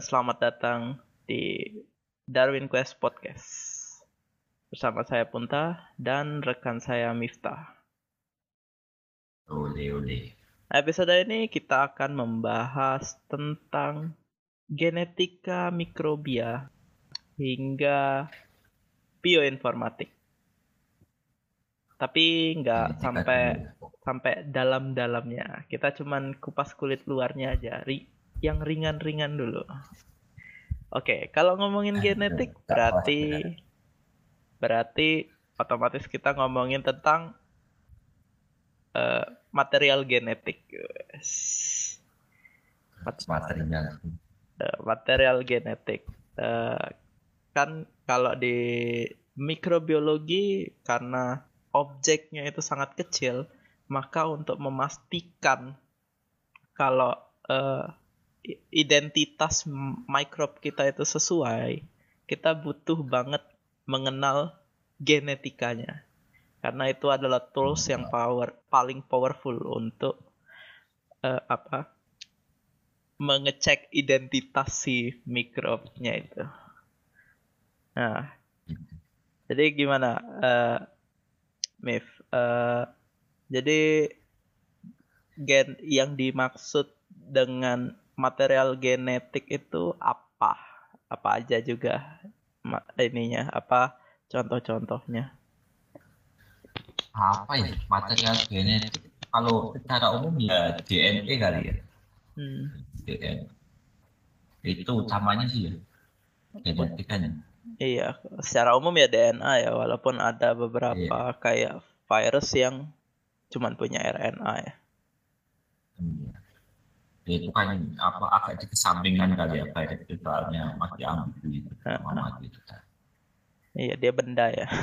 dan selamat datang di Darwin Quest Podcast. Bersama saya Punta dan rekan saya Miftah. Ole ole. Episode ini kita akan membahas tentang genetika mikrobia hingga bioinformatik. Tapi nggak sampai sampai dalam-dalamnya. Kita cuman kupas kulit luarnya aja, ri- yang ringan-ringan dulu. Oke, kalau ngomongin genetik nggak berarti berarti otomatis kita ngomongin tentang eh, material genetik. Yes. materinya Eh, material genetik. Eh, kan kalau di mikrobiologi karena objeknya itu sangat kecil, maka untuk memastikan kalau i- identitas mikrob kita itu sesuai, kita butuh banget mengenal genetikanya. Karena itu adalah tools yang power paling powerful untuk eh, apa? mengecek identitas si mikrobnya itu. Nah, jadi gimana, eh Mif? Eh, jadi gen yang dimaksud dengan material genetik itu apa? Apa aja juga ininya? Apa contoh-contohnya? apa ya material genetik kalau secara umum ya DNA kali ya Hmm. DNA itu utamanya sih ya genetikanya Iya, secara umum ya DNA ya, walaupun ada beberapa kayak virus yang cuman punya RNA ya. Iya. Itu kan apa agak dikesampingkan kali ya kayak itu soalnya masih ambigu itu sama mati itu kan. Iya, dia benda ya.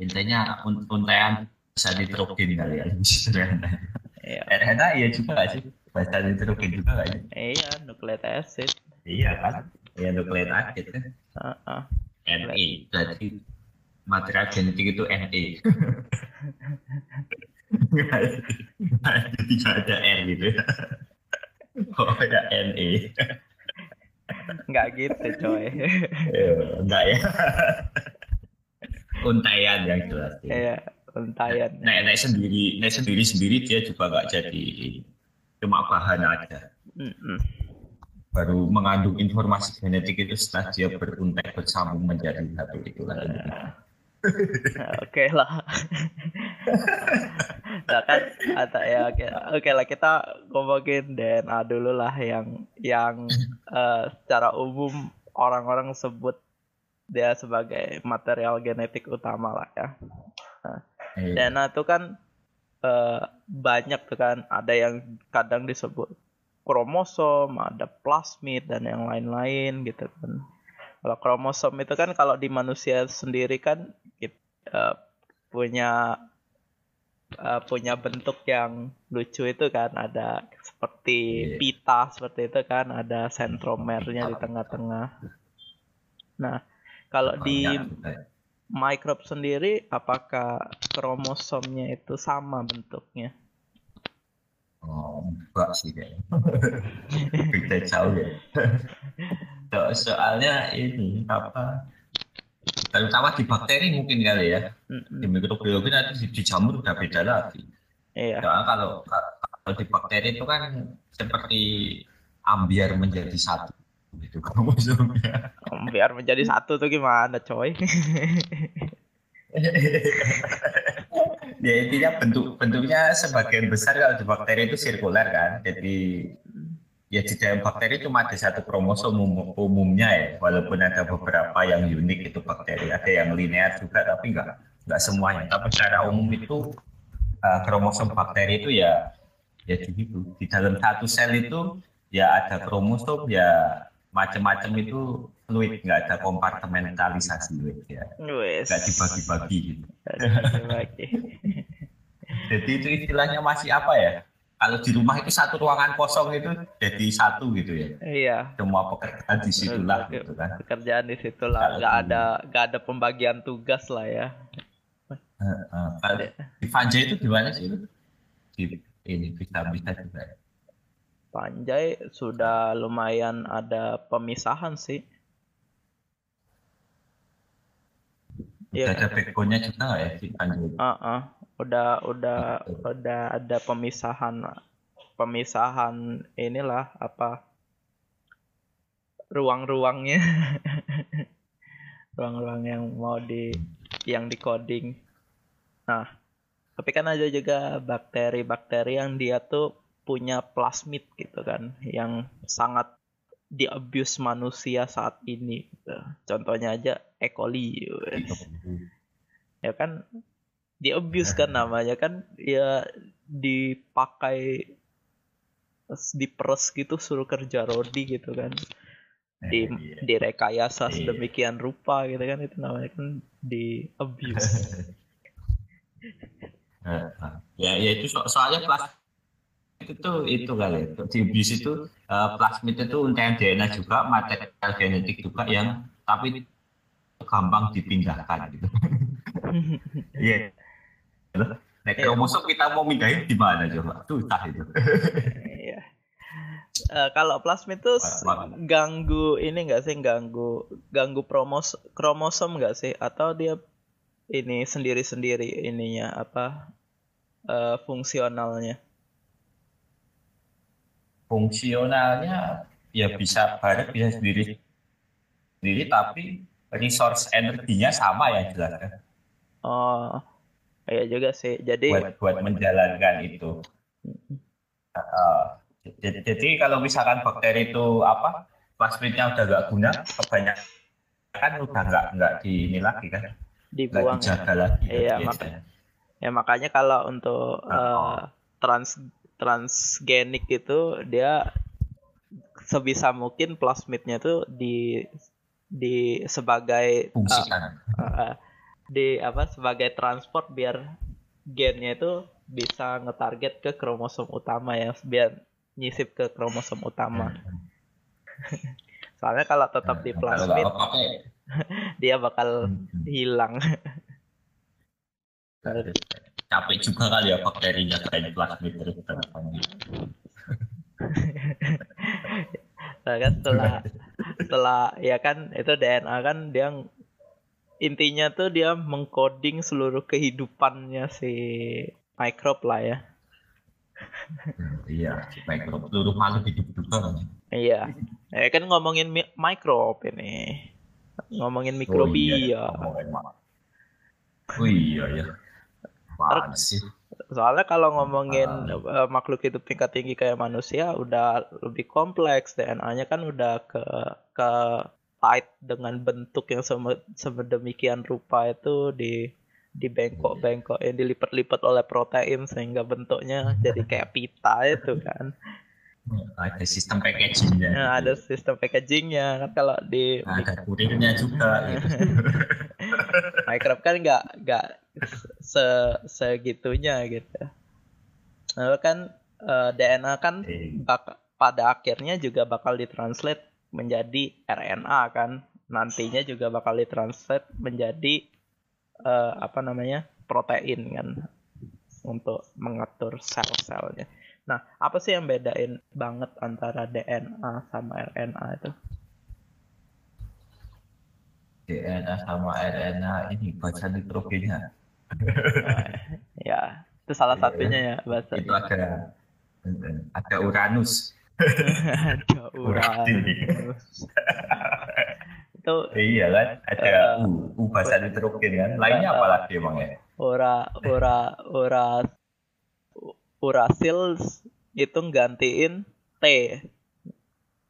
intinya un- untaian bisa nitrogen kali ya Iya. RNA iya juga sih bahasa nitrogen juga sih Iya, nucleic acid. iya kan ya nukleat acid kan Heeh. NE berarti material genetik itu NE jadi nggak ada R gitu ya oh ya NE Nggak gitu, coy. Ya, enggak ya untaian yang jelas ya. Iya, untayan. Nek, nek sendiri nek sendiri sendiri dia juga nggak jadi cuma bahan aja baru mengandung informasi genetik itu setelah dia beruntai bersambung menjadi satu itu lagi Nah, Oke lah. Nah kan ada ya oke oke lah kita ngomongin DNA dulu lah yang yang eh, secara umum orang-orang sebut dia sebagai material genetik utama lah ya. Eh, DNA itu kan eh, banyak tuh kan, ada yang kadang disebut kromosom, ada plasmid dan yang lain-lain gitu kan. Kalau kromosom itu kan kalau di manusia sendiri kan it- eh, punya eh, punya bentuk yang lucu itu kan, ada seperti Iya. pita seperti itu kan, ada sentromernya di tengah-tengah. Nah, kalau di banyak. mikrob sendiri apakah kromosomnya itu sama bentuknya? oh enggak sih kayaknya beda jauh ya So- soalnya ini apa terutama di bakteri mungkin kali ya. Di mikrobiologi nanti di, di jamur udah beda lagi. Iya, Soalnya kalau kalau di bakteri itu kan seperti ambiar menjadi satu. Gitu. Kromosomnya biar menjadi satu tuh gimana, coy? ya intinya bentuk bentuknya sebagian besar kalau di bakteri itu sirkuler kan. Jadi ya di dalam bakteri cuma ada satu kromosom umum- umumnya ya. Walaupun ada beberapa yang unik itu bakteri. Ada yang linear juga tapi enggak enggak semuanya. Tapi secara umum itu uh, kromosom bakteri itu ya ya gitu di dalam satu sel itu ya ada kromosom ya macam-macam itu fluid. Nggak ada kompartementalisasi fluid ya. Wes. nggak dibagi-bagi gitu. Dibagi. jadi itu istilahnya masih apa ya? Kalau di rumah itu satu ruangan kosong itu jadi satu gitu ya. Iya. Semua pekerjaan di situlah gitu kan. Pekerjaan di situ lah, Kalau nggak di- ada nggak ada pembagian tugas lah ya. Di Vanja itu gimana sih? Di, ini bisa bisa juga. ya? Panjai sudah lumayan ada pemisahan sih. Udah ada backbone-nya juga ya si Panjai. Uh -uh. Udah udah udah ada pemisahan pemisahan inilah apa ruang-ruangnya. Ruang-ruang yang mau di yang di coding nah tapi kan ada juga bakteri-bakteri yang dia tuh punya plasmid gitu kan yang sangat di abuse manusia saat ini gitu. contohnya aja E. coli ya kan di abuse kan namanya kan ya dipakai diperes gitu suruh kerja rodi gitu kan di iya. direkayasa Iya. sedemikian rupa gitu kan itu namanya kan di abuse ya ya itu so- soalnya plasmid itu itu kali ya. di bis itu eh, plasmid itu untaian DNA juga material genetik juga yang tapi gampang dipindahkan gitu iya Nah, kromosom kita mau mindahin di mana coba? Susah itu. Iya. Eh, kalau plasmid itu ganggu ini enggak sih? Ganggu ganggu promos kromosom enggak sih? Atau dia ini sendiri-sendiri ininya apa eh, fungsionalnya? Fungsionalnya ya bisa bareng bisa sendiri. sendiri. Tapi resource energinya sama ya jelas kan Oh, iya juga sih. Jadi buat buat menjalankan itu. Uh, jadi, jadi kalau misalkan bakteri itu apa plasmidnya udah nggak guna kebanyakan kan udah nggak nggak di ini lagi kan dibuang. dijaga lagi kan Iya, biasanya. Ya makanya kalau untuk Oh. eh, trans transgenik itu dia sebisa mungkin plasmidnya tuh di di sebagai fungsi eh, kan eh, di apa sebagai transport biar gennya itu bisa ngetarget ke kromosom utama ya biar nyisip ke kromosom utama. Soalnya kalau tetap di kalau plasmid dia bakal hmm, hilang. capek juga kali ya bakterinya kayak plasmid terus. Nah, kan setelah setelah ya kan itu DNA kan dia intinya tuh dia mengcoding seluruh kehidupannya si microbe lah ya. iya mikrob seluruh makhluk hidup juga kan Iya. Ya kan ngomongin mi- microbe ini. Ngomongin mikrobia. Oh iya, mak- Oh iya ya. Apaan sih? Soalnya kalau ngomongin eh, makhluk hidup tingkat tinggi kayak manusia udah lebih kompleks DNA-nya kan udah ke ke tight dengan bentuk yang sedemikian rupa itu di di bengkok-bengkok yang dilipat-lipat oleh protein sehingga bentuknya jadi kayak pita itu kan. Ada sistem packagingnya. Nah, ada sistem packagingnya kan kalau di Ada kurirnya juga. Gitu. Minecraft kan nggak nggak se segitunya gitu. Lalu kan eh, DNA kan Eh, bak- pada akhirnya juga bakal ditranslate menjadi RNA kan. Nantinya juga bakal ditranslate menjadi eh, apa namanya protein kan untuk mengatur sel-selnya. Nah, apa sih yang bedain banget antara DNA sama RNA itu? DNA sama RNA ini baca nitrogennya. Nah, ya, itu salah Iya. satunya ya bahasa. Itu ada ada Uranus. Ada Uranus. Itu Iya kan? Ada Eh, U, bahasa nitrogen kan. Lainnya apa lagi emang ya? ura ura ura urasil itu nggantiin T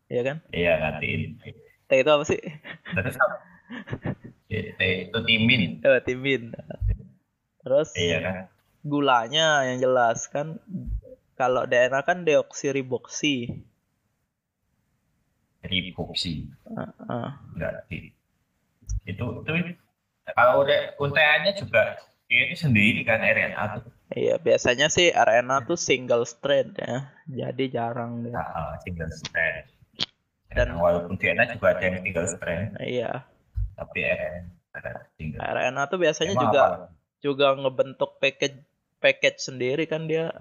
ya kan Iya ngatiin. T itu apa sih Terus apa? T itu timin. eh, timin terus Iya kan? gulanya yang jelas kan kalau DNA kan deoksiriboksi Riboksi. Enggak di. Itu itu kalau udah untaiannya juga ini sendiri kan RNA tuh. iya biasanya sih RNA tuh single strand ya jadi jarang deh Nah, single strand. Dan- Dan walaupun DNA juga ada yang single strand, iya tapi RNA single. RNA tuh biasanya Emang juga apa? juga ngebentuk package package sendiri kan dia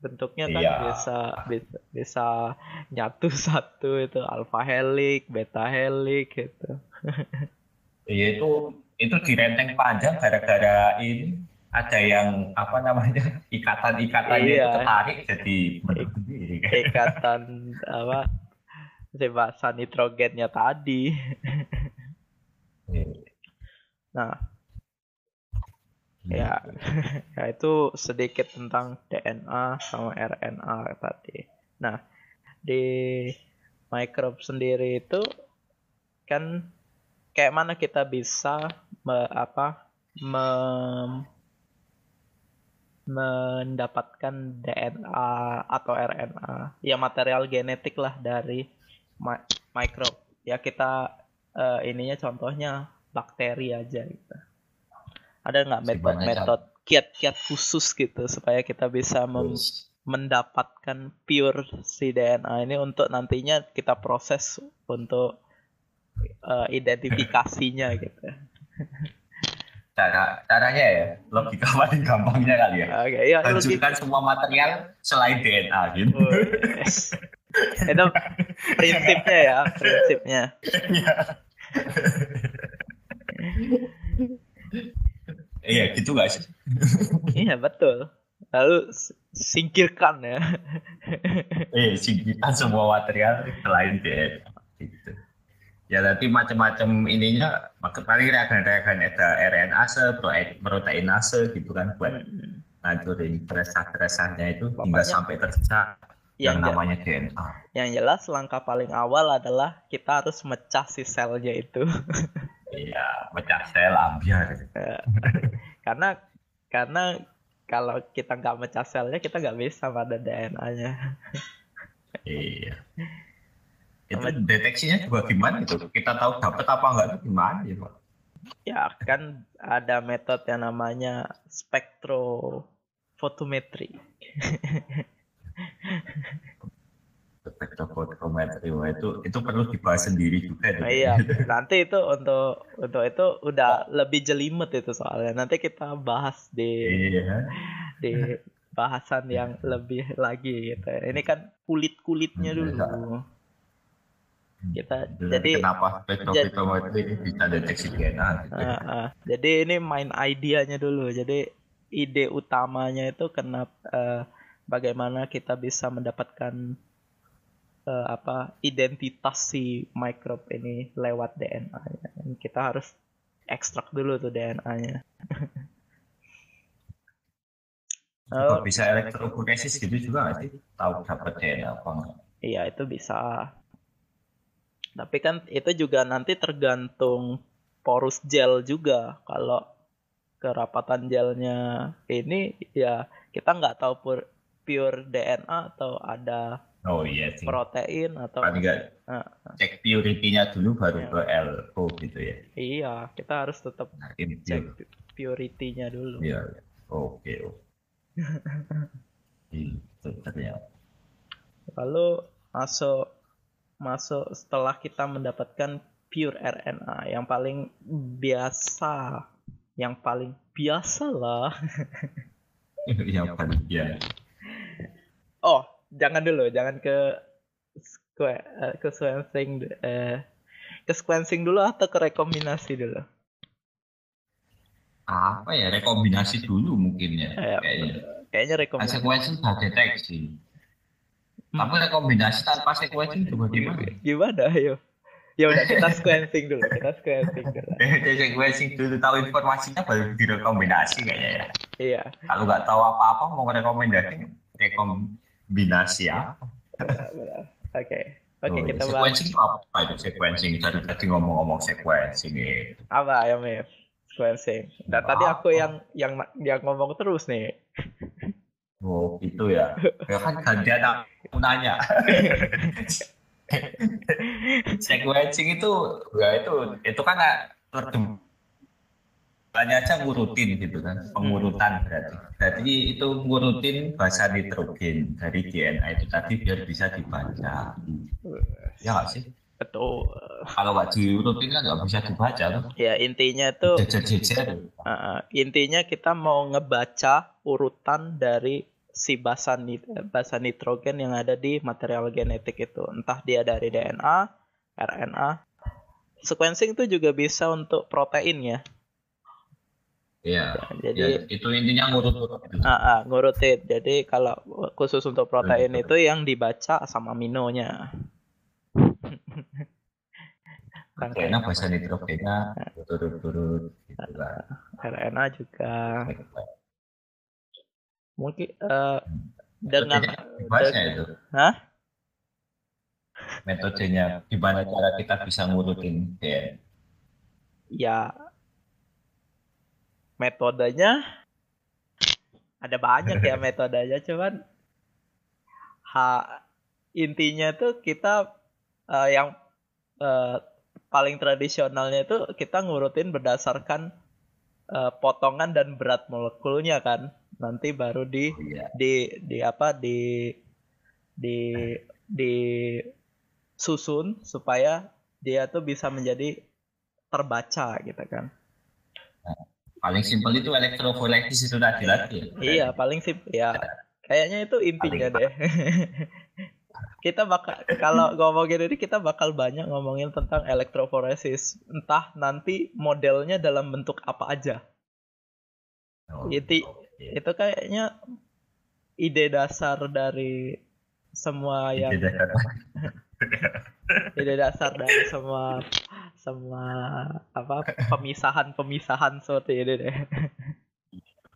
bentuknya kan Iya. bisa bisa bisa nyatu satu itu alpha helix, beta helix gitu. Iya itu itu direnteng panjang gara-gara ini ada yang apa namanya ikatan-ikatannya itu Iya. ketarik jadi bentuk sendiri. Ikatan apa basa nitrogennya tadi. Nah, ya, ya itu sedikit tentang DNA sama RNA tadi. Nah, di microbe sendiri itu kan kayak mana kita bisa me- apa mem- mendapatkan DNA atau RNA ya material genetik lah dari mi- microbe. Ya kita eh, ininya contohnya bakteri aja gitu ada nggak Gimana metode-metode kiat-kiat khusus gitu supaya kita bisa mem- mendapatkan pure si DNA ini untuk nantinya kita proses untuk eh, identifikasinya gitu. Cara caranya ya logika paling gampangnya kali ya. Oke, ya logika. Hancurkan semua material selain DNA gitu. Oh, yes. Itu prinsipnya ya, prinsipnya. Iya gitu gak sih? Iya betul. Lalu singkirkan ya. Eh singkirkan semua material selain DNA. Gitu. Ya nanti macam-macam ininya, maka paling reagen-reagen protein- proteinase gitu kan buat Hmm. ngancurin teresah-teresahnya itu hingga Pokoknya- sampai tersisa Yang, yang namanya DNA. yang jelas langkah paling awal adalah kita harus mecah si selnya itu. Iya, pecah sel ambiar. karena karena kalau kita nggak mecah selnya kita nggak bisa pada DNA-nya. Iya. Itu deteksinya juga gimana itu? Kita tahu dapat apa enggak itu gimana ya, Pak? Ya kan ada metode yang namanya spektrofotometri. Spektrofotometri wah, itu itu perlu dibahas sendiri juga itu. Nah, iya, nanti itu untuk untuk itu udah lebih jelimet itu soalnya. Nanti kita bahas di Iya. di bahasan yang lebih lagi gitu. Ini kan kulit-kulitnya dulu. Kita jadi kenapa spektrofotometri ini bisa deteksi DNA gitu. Ah, ah. Jadi ini main idenya dulu. Jadi ide utamanya itu kenapa eh, bagaimana kita bisa mendapatkan eh, apa identitas si microbe ini lewat DNA-nya. Dan Kita harus ekstrak dulu tuh DNA-nya. Oh, bisa elektroforesis gitu juga nggak sih? Tahu dapat DNA apa enggak? iya itu bisa. Tapi kan itu juga nanti tergantung porus gel juga. Kalau kerapatan gelnya ini ya kita nggak tahu pur- pure DNA atau ada Oh iya sih. protein atau Paling nggak Ah, cek purity-nya dulu baru Iya. ke LO gitu ya. iya kita harus tetap Nah, ini cek pu- purity-nya dulu Iya. iya. Oke. oke. Itu ternyata. lalu masuk masuk setelah kita mendapatkan pure RNA yang paling biasa yang paling biasa lah Yang paling ya. oh jangan dulu jangan ke eh, ke sequencing eh, ke sequencing dulu atau ke rekombinasi dulu Apa ya rekombinasi dulu mungkin ya Eh, kayaknya. kayaknya Kan rekombinasi sequencing sudah deteksi. Hmm. Tapi rekombinasi tanpa sequencing juga gimana? Gimana ayo? Ya udah kita sequencing dulu, kita sequencing dulu. Sequencing dulu tahu informasinya baru direkombinasi kayaknya ya. Iya, Kalau nggak tahu apa-apa mau rekomendasi rekombinasi ya. benar. Oke. Oke, Oh, kita bahas sequencing itu apa itu sequencing? Tadi tadi ngomong-ngomong sequencing ya. apa ya, Mif? Sequencing. Dan tadi aku yang yang yang ngomong terus nih. Oh gitu ya. Ya kan gantian aku nanya. sequencing itu ya itu itu kan banyak aja ngurutin gitu kan pengurutan berarti berarti itu ngurutin bahasa nitrogen dari DNA itu tadi biar bisa dibaca ya nggak sih Betul. kalau nggak diurutin kan nggak bisa dibaca tuh Ya intinya tuh uh, uh, intinya kita mau ngebaca urutan dari si basa, nit basa nitrogen yang ada di material genetik itu. Entah dia dari DNA, RNA. Sequencing itu juga bisa untuk protein ya. Iya. jadi ya, itu intinya ngurut-ngurut. Ah, ah, ngurutin. Jadi kalau khusus untuk protein itu yang dibaca sama aminonya. RNA bahasa nitrogennya turut-turut gitu RNA juga. Mungkin uh, dengan bahasnya itu. Hah? Metodenya gimana cara kita bisa ngurutin ya? Ya metodenya ada banyak ya metodenya cuman ha intinya tuh kita uh, yang uh, paling tradisionalnya itu kita ngurutin berdasarkan uh, potongan dan berat molekulnya kan nanti baru di oh, iya. di di apa di di di susun supaya dia tuh bisa menjadi terbaca gitu kan nah, paling simpel itu elektroforesis itu tadi lagi ya? iya paling simpel ya. Kayaknya itu intinya paling deh. Kita bakal kalau ngomongin ini kita bakal banyak ngomongin tentang elektroforesis. Entah nanti modelnya dalam bentuk apa aja. Oh, itu okay. itu kayaknya ide dasar dari semua yang ide dasar, ide dasar dari semua semua apa pemisahan pemisahan seperti ini deh.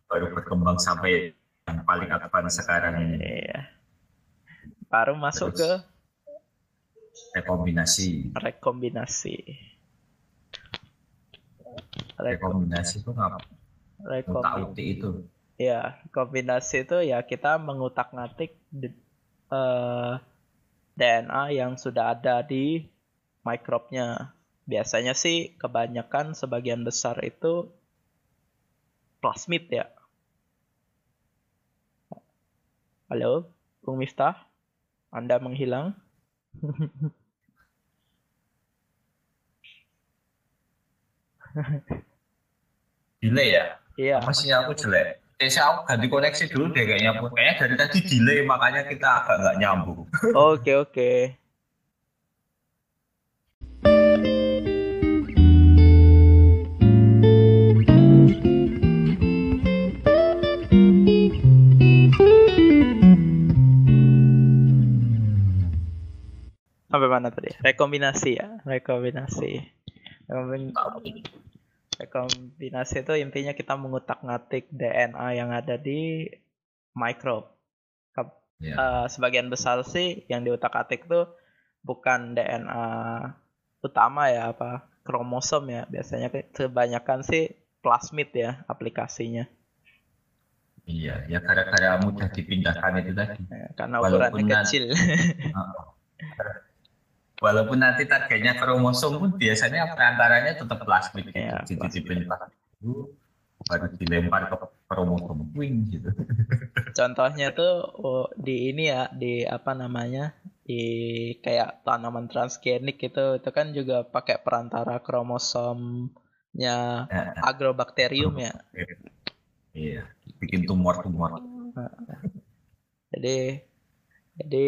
Baru berkembang sampai yang paling advance sekarang ini. Iya. Baru masuk Terus, ke rekombinasi. Rekombinasi. Rekombinasi itu apa rekombinasi itu. Ya kombinasi itu ya kita mengutak-ngatik uh, eh, DNA yang sudah ada di mikrobnya biasanya sih kebanyakan sebagian besar itu plasmid ya halo Bung Miftah anda menghilang. delay ya? Iya. Masih aku jelek. Eh, saya aku ganti koneksi dulu deh kayaknya. Kayaknya dari tadi delay makanya kita agak nggak nyambung. Oke oke. Sampai mana tadi? Rekombinasi ya, rekombinasi. Rekombinasi itu intinya kita mengutak-ngatik DNA yang ada di mikrob. Yeah. Ya. Uh, sebagian besar sih yang diutak-atik tuh bukan DNA utama ya apa kromosom ya biasanya kebanyakan sih plasmid ya aplikasinya. Iya, ya gara-gara mudah dipindahkan itu tadi. Ya, karena ukurannya kecil. walaupun nanti targetnya kromosom pun biasanya perantaranya tetap plasmid gitu. Ya, jadi dulu baru dilempar ke kromosom wing gitu. Contohnya tuh oh, di ini ya di apa namanya di kayak tanaman transgenik itu itu kan juga pakai perantara kromosomnya ya. agrobakterium ya. Iya, bikin tumor-tumor. Jadi jadi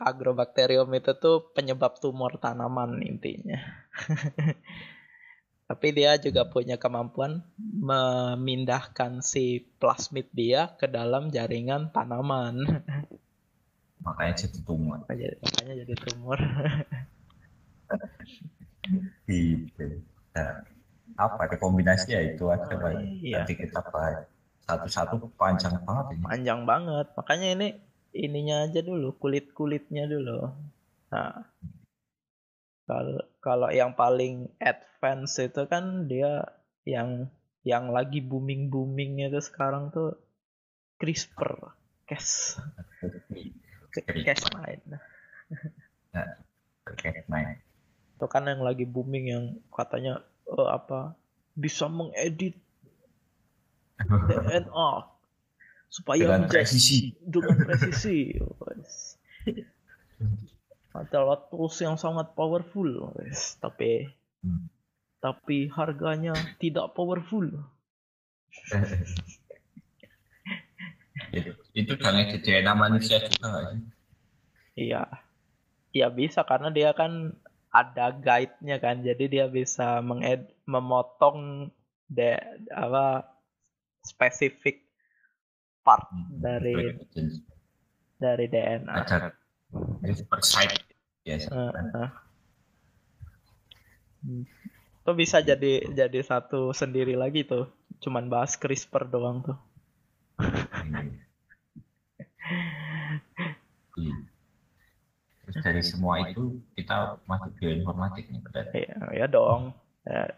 agrobakterium itu tuh penyebab tumor tanaman intinya. Tapi dia juga punya kemampuan memindahkan si plasmid dia ke dalam jaringan tanaman. Makanya jadi tumor. Makanya jadi tumor. gitu. Nah, apa rekombinasi ya itu aja oh, iya. Nanti kita bahas satu-satu panjang banget ini. Panjang banget. Makanya ini ininya aja dulu, kulit-kulitnya dulu. Nah, kalau kalau yang paling advance itu kan dia yang yang lagi booming boomingnya itu sekarang tuh CRISPR, Cas, Cas9. Cas9. Itu kan yang lagi booming yang katanya oh, apa bisa mengedit DNA supaya dengan presisi dengan presisi adalah tools yang sangat powerful guys tapi hmm. tapi harganya tidak powerful itu, ngedit DNA manusia juga sih? Iya. Iya bisa karena dia kan ada guide-nya kan. Jadi dia bisa menged memotong de apa spesifik part Hmm, dari dari DNA. Per site ya. Heeh. Hmm. Itu bisa jadi jadi satu sendiri lagi tuh. Cuman bahas CRISPR doang tuh. Iya. Terus dari semua itu kita masuk bioinformatik nih berarti. Iya, ya dong. Ya,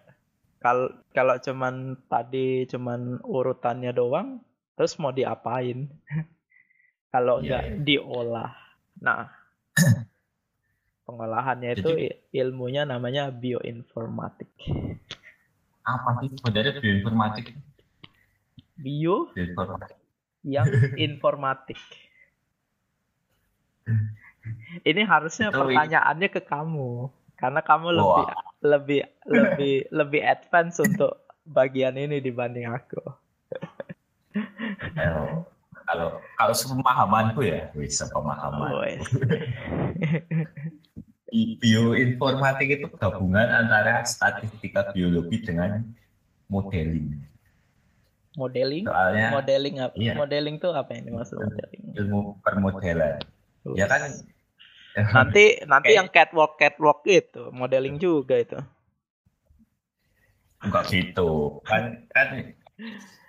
Kalau kalau cuman tadi cuman urutannya doang, terus mau diapain? kalau Iya, nggak iya. diolah. Nah, pengolahannya itu Jadi- ilmunya namanya bioinformatik. Apa sih sebenarnya bioinformatik? Bio Bioinformatik. yang informatik. Ini harusnya Itu- pertanyaannya ke kamu, karena kamu Wah. lebih lebih lebih lebih advance untuk bagian ini dibanding aku. Kalau kalau sepemahamanku ya, wih sepemahaman. Wes. Bi- Bioinformatik itu gabungan antara statistika biologi dengan modeling. Modeling, Soalnya modeling apa? Iya. Modeling tuh apa ini maksud modeling? ilmu permodelan. Ya kan Nanti nanti Kayak- yang catwalk catwalk itu modeling juga itu. enggak gitu. Kan kan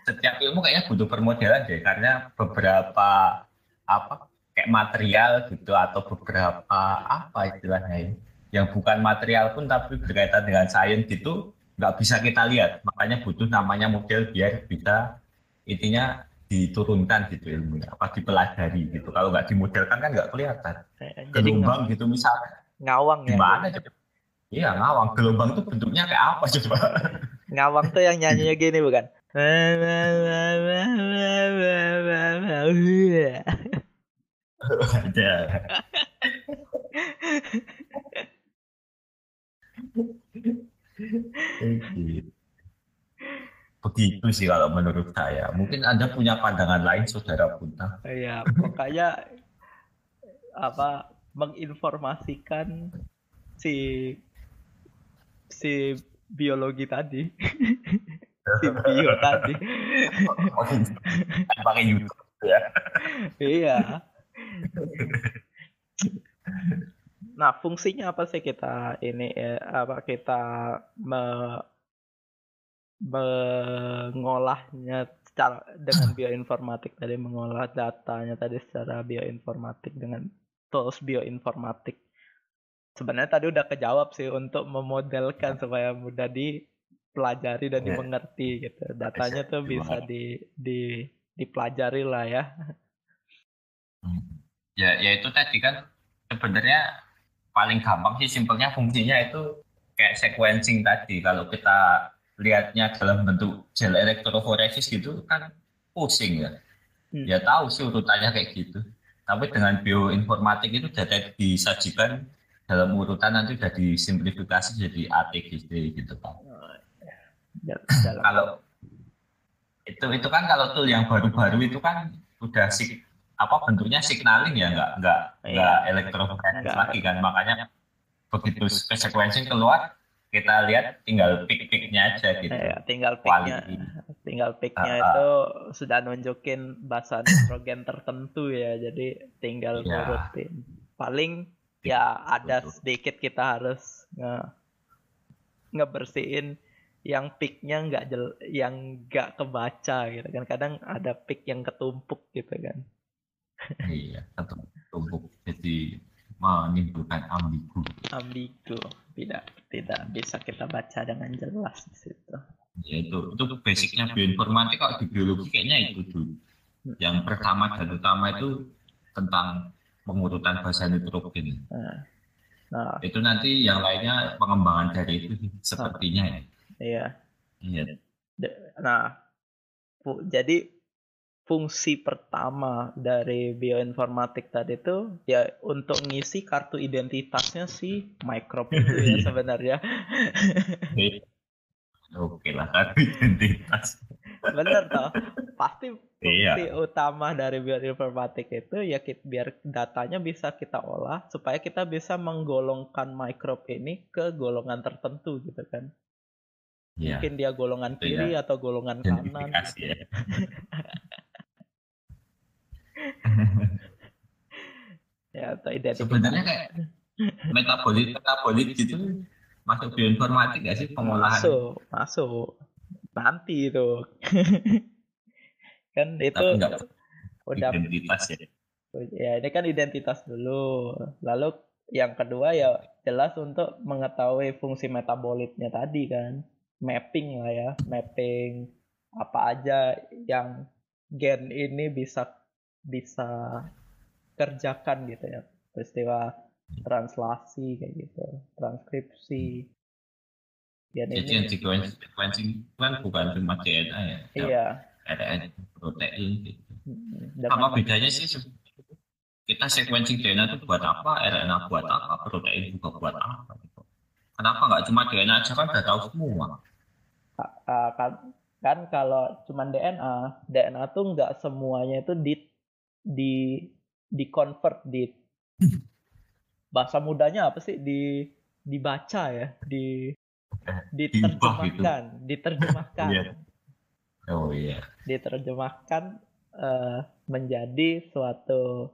setiap ilmu kayaknya butuh permodelan deh karena beberapa apa kayak material gitu atau beberapa apa istilahnya ya, yang bukan material pun tapi berkaitan dengan sains gitu nggak bisa kita lihat. Makanya butuh namanya model biar bisa intinya diturunkan gitu ilmunya apa dipelajari gitu. Kalau nggak dimodelkan kan nggak kelihatan. Jadi gelombang gitu misalnya ngawang ya. gimana coba? Iya ngawang. Gelombang tuh bentuknya kayak apa coba? Ngawang tuh yang nyanyinya gini bukan? Gitu. begitu sih kalau menurut saya mungkin anda punya pandangan lain saudara Punta Iya, pokoknya apa menginformasikan si si biologi tadi, bio tadi. pakai YouTube ya iya. Nah, fungsinya apa sih kita ini eh, apa kita me- mengolahnya secara dengan bioinformatik tadi mengolah datanya tadi secara bioinformatik dengan tools bioinformatik. Sebenarnya tadi udah kejawab sih untuk memodelkan supaya mudah dipelajari dan Ya. dimengerti gitu. Datanya tuh bisa di di dipelajari lah ya. ya ya itu tadi kan sebenarnya paling gampang sih simpelnya fungsinya itu kayak sequencing tadi kalau kita lihatnya dalam bentuk gel elektroforesis gitu kan pusing ya Hmm. ya tahu sih urutannya kayak gitu tapi dengan bioinformatik itu data disajikan dalam urutan nanti udah disimplifikasi jadi ATGC gitu kan Dal- dalam- kalau itu itu kan kalau tool yang baru-baru itu kan udah sik apa bentuknya signaling ya nggak nggak nggak Iya. Nggak. lagi kan makanya begitu sequencing keluar kita lihat tinggal pick-picknya aja gitu Ya, tinggal picknya, tinggal picknya ah. itu sudah nunjukin bahasa nitrogen tertentu ya, jadi tinggal Ya. ngurutin. Paling ya ada sedikit kita harus nge ngebersihin yang picknya nggak jel, yang nggak kebaca gitu kan. Kadang ada pick yang ketumpuk gitu kan. iya satu tumpuk jadi menimbulkan ambigu. Ambigu, tidak tidak bisa kita baca dengan jelas di situ. ya itu itu basicnya bioinformatik kalau di biologi kayaknya itu dulu yang pertama dan utama itu tentang pengurutan bahasa nitrogen. Nah, nah. Itu nanti yang lainnya pengembangan dari itu sepertinya ya iya. iya Nah, fu- jadi fungsi pertama dari bioinformatik tadi itu ya untuk ngisi kartu identitasnya si microbe itu ya Iya. sebenarnya. oke lah kartu identitas Bener toh. Pasti fungsi iya. utama dari bioinformatik itu ya kita, biar datanya bisa kita olah supaya kita bisa menggolongkan microbe ini ke golongan tertentu gitu kan. Ya. Mungkin dia golongan kiri ya. atau golongan kanan. Ya. ya atau identifikasi. Sebenarnya kayak metabolit metabolit gitu masuk bioinformatik gak sih pengolahan? Masuk, masuk. Nanti itu. kan itu udah identitas ya. Ya, ini kan identitas dulu. Lalu yang kedua ya jelas untuk mengetahui fungsi metabolitnya tadi kan. Mapping lah ya, mapping apa aja yang gen ini bisa bisa kerjakan gitu ya. Peristiwa translasi kayak gitu, transkripsi. Dan Jadi ini, yang sequencing kan bukan cuma DNA ya? Iya. RNA protein gitu. Dan apa bedanya sih kita sequencing DNA itu buat apa, RNA buat apa, protein juga buat apa gitu. Kenapa nggak cuma DNA aja kan udah tahu semua? Uh, kan, kan kalau cuma DNA, DNA tuh nggak semuanya itu di di di convert di bahasa mudanya apa sih di dibaca ya di eh, diterjemahkan gitu. diterjemahkan iya. oh iya diterjemahkan uh, menjadi suatu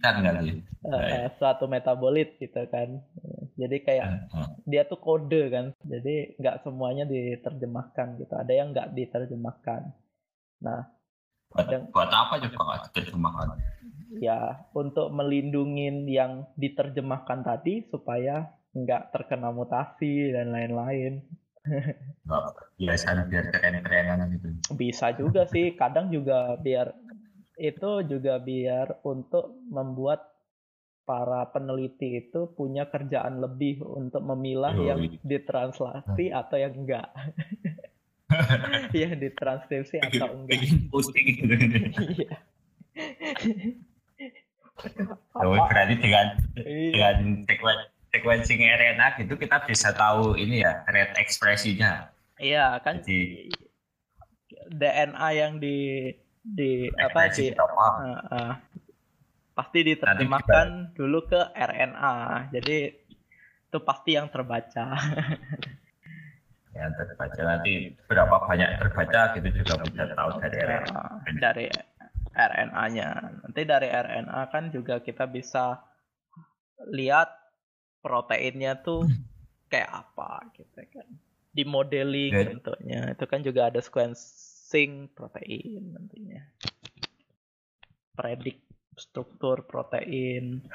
kan kali uh, suatu metabolit gitu kan. Jadi kayak uh, uh. dia tuh kode kan. Jadi nggak semuanya diterjemahkan gitu. Ada yang nggak diterjemahkan. Nah buat, buat apa juga nggak diterjemahkan? Ya untuk melindungi yang diterjemahkan tadi supaya nggak terkena mutasi dan lain-lain. Biasa biar keren-kerenan gitu. Bisa juga sih, kadang juga biar itu juga biar untuk membuat para peneliti itu punya kerjaan lebih untuk memilah oh, yang ditranslasi atau yang enggak. ya ditranskripsi atau enggak. Posting gitu. Iya. Oh, berarti dengan iya. dengan sequencing RNA gitu kita bisa tahu ini ya rate ekspresinya. Iya kan. Jadi DNA yang di di apa di uh, uh, pasti diterjemahkan dulu ke RNA. Jadi itu pasti yang terbaca. yang terbaca nanti berapa banyak terbaca gitu juga bisa tahu dari RNA. Dari RNA-nya. Nanti dari RNA kan juga kita bisa lihat proteinnya tuh kayak apa gitu kan. Di modeling okay. bentuknya. Itu kan juga ada sequencing protein nantinya. Predik struktur protein.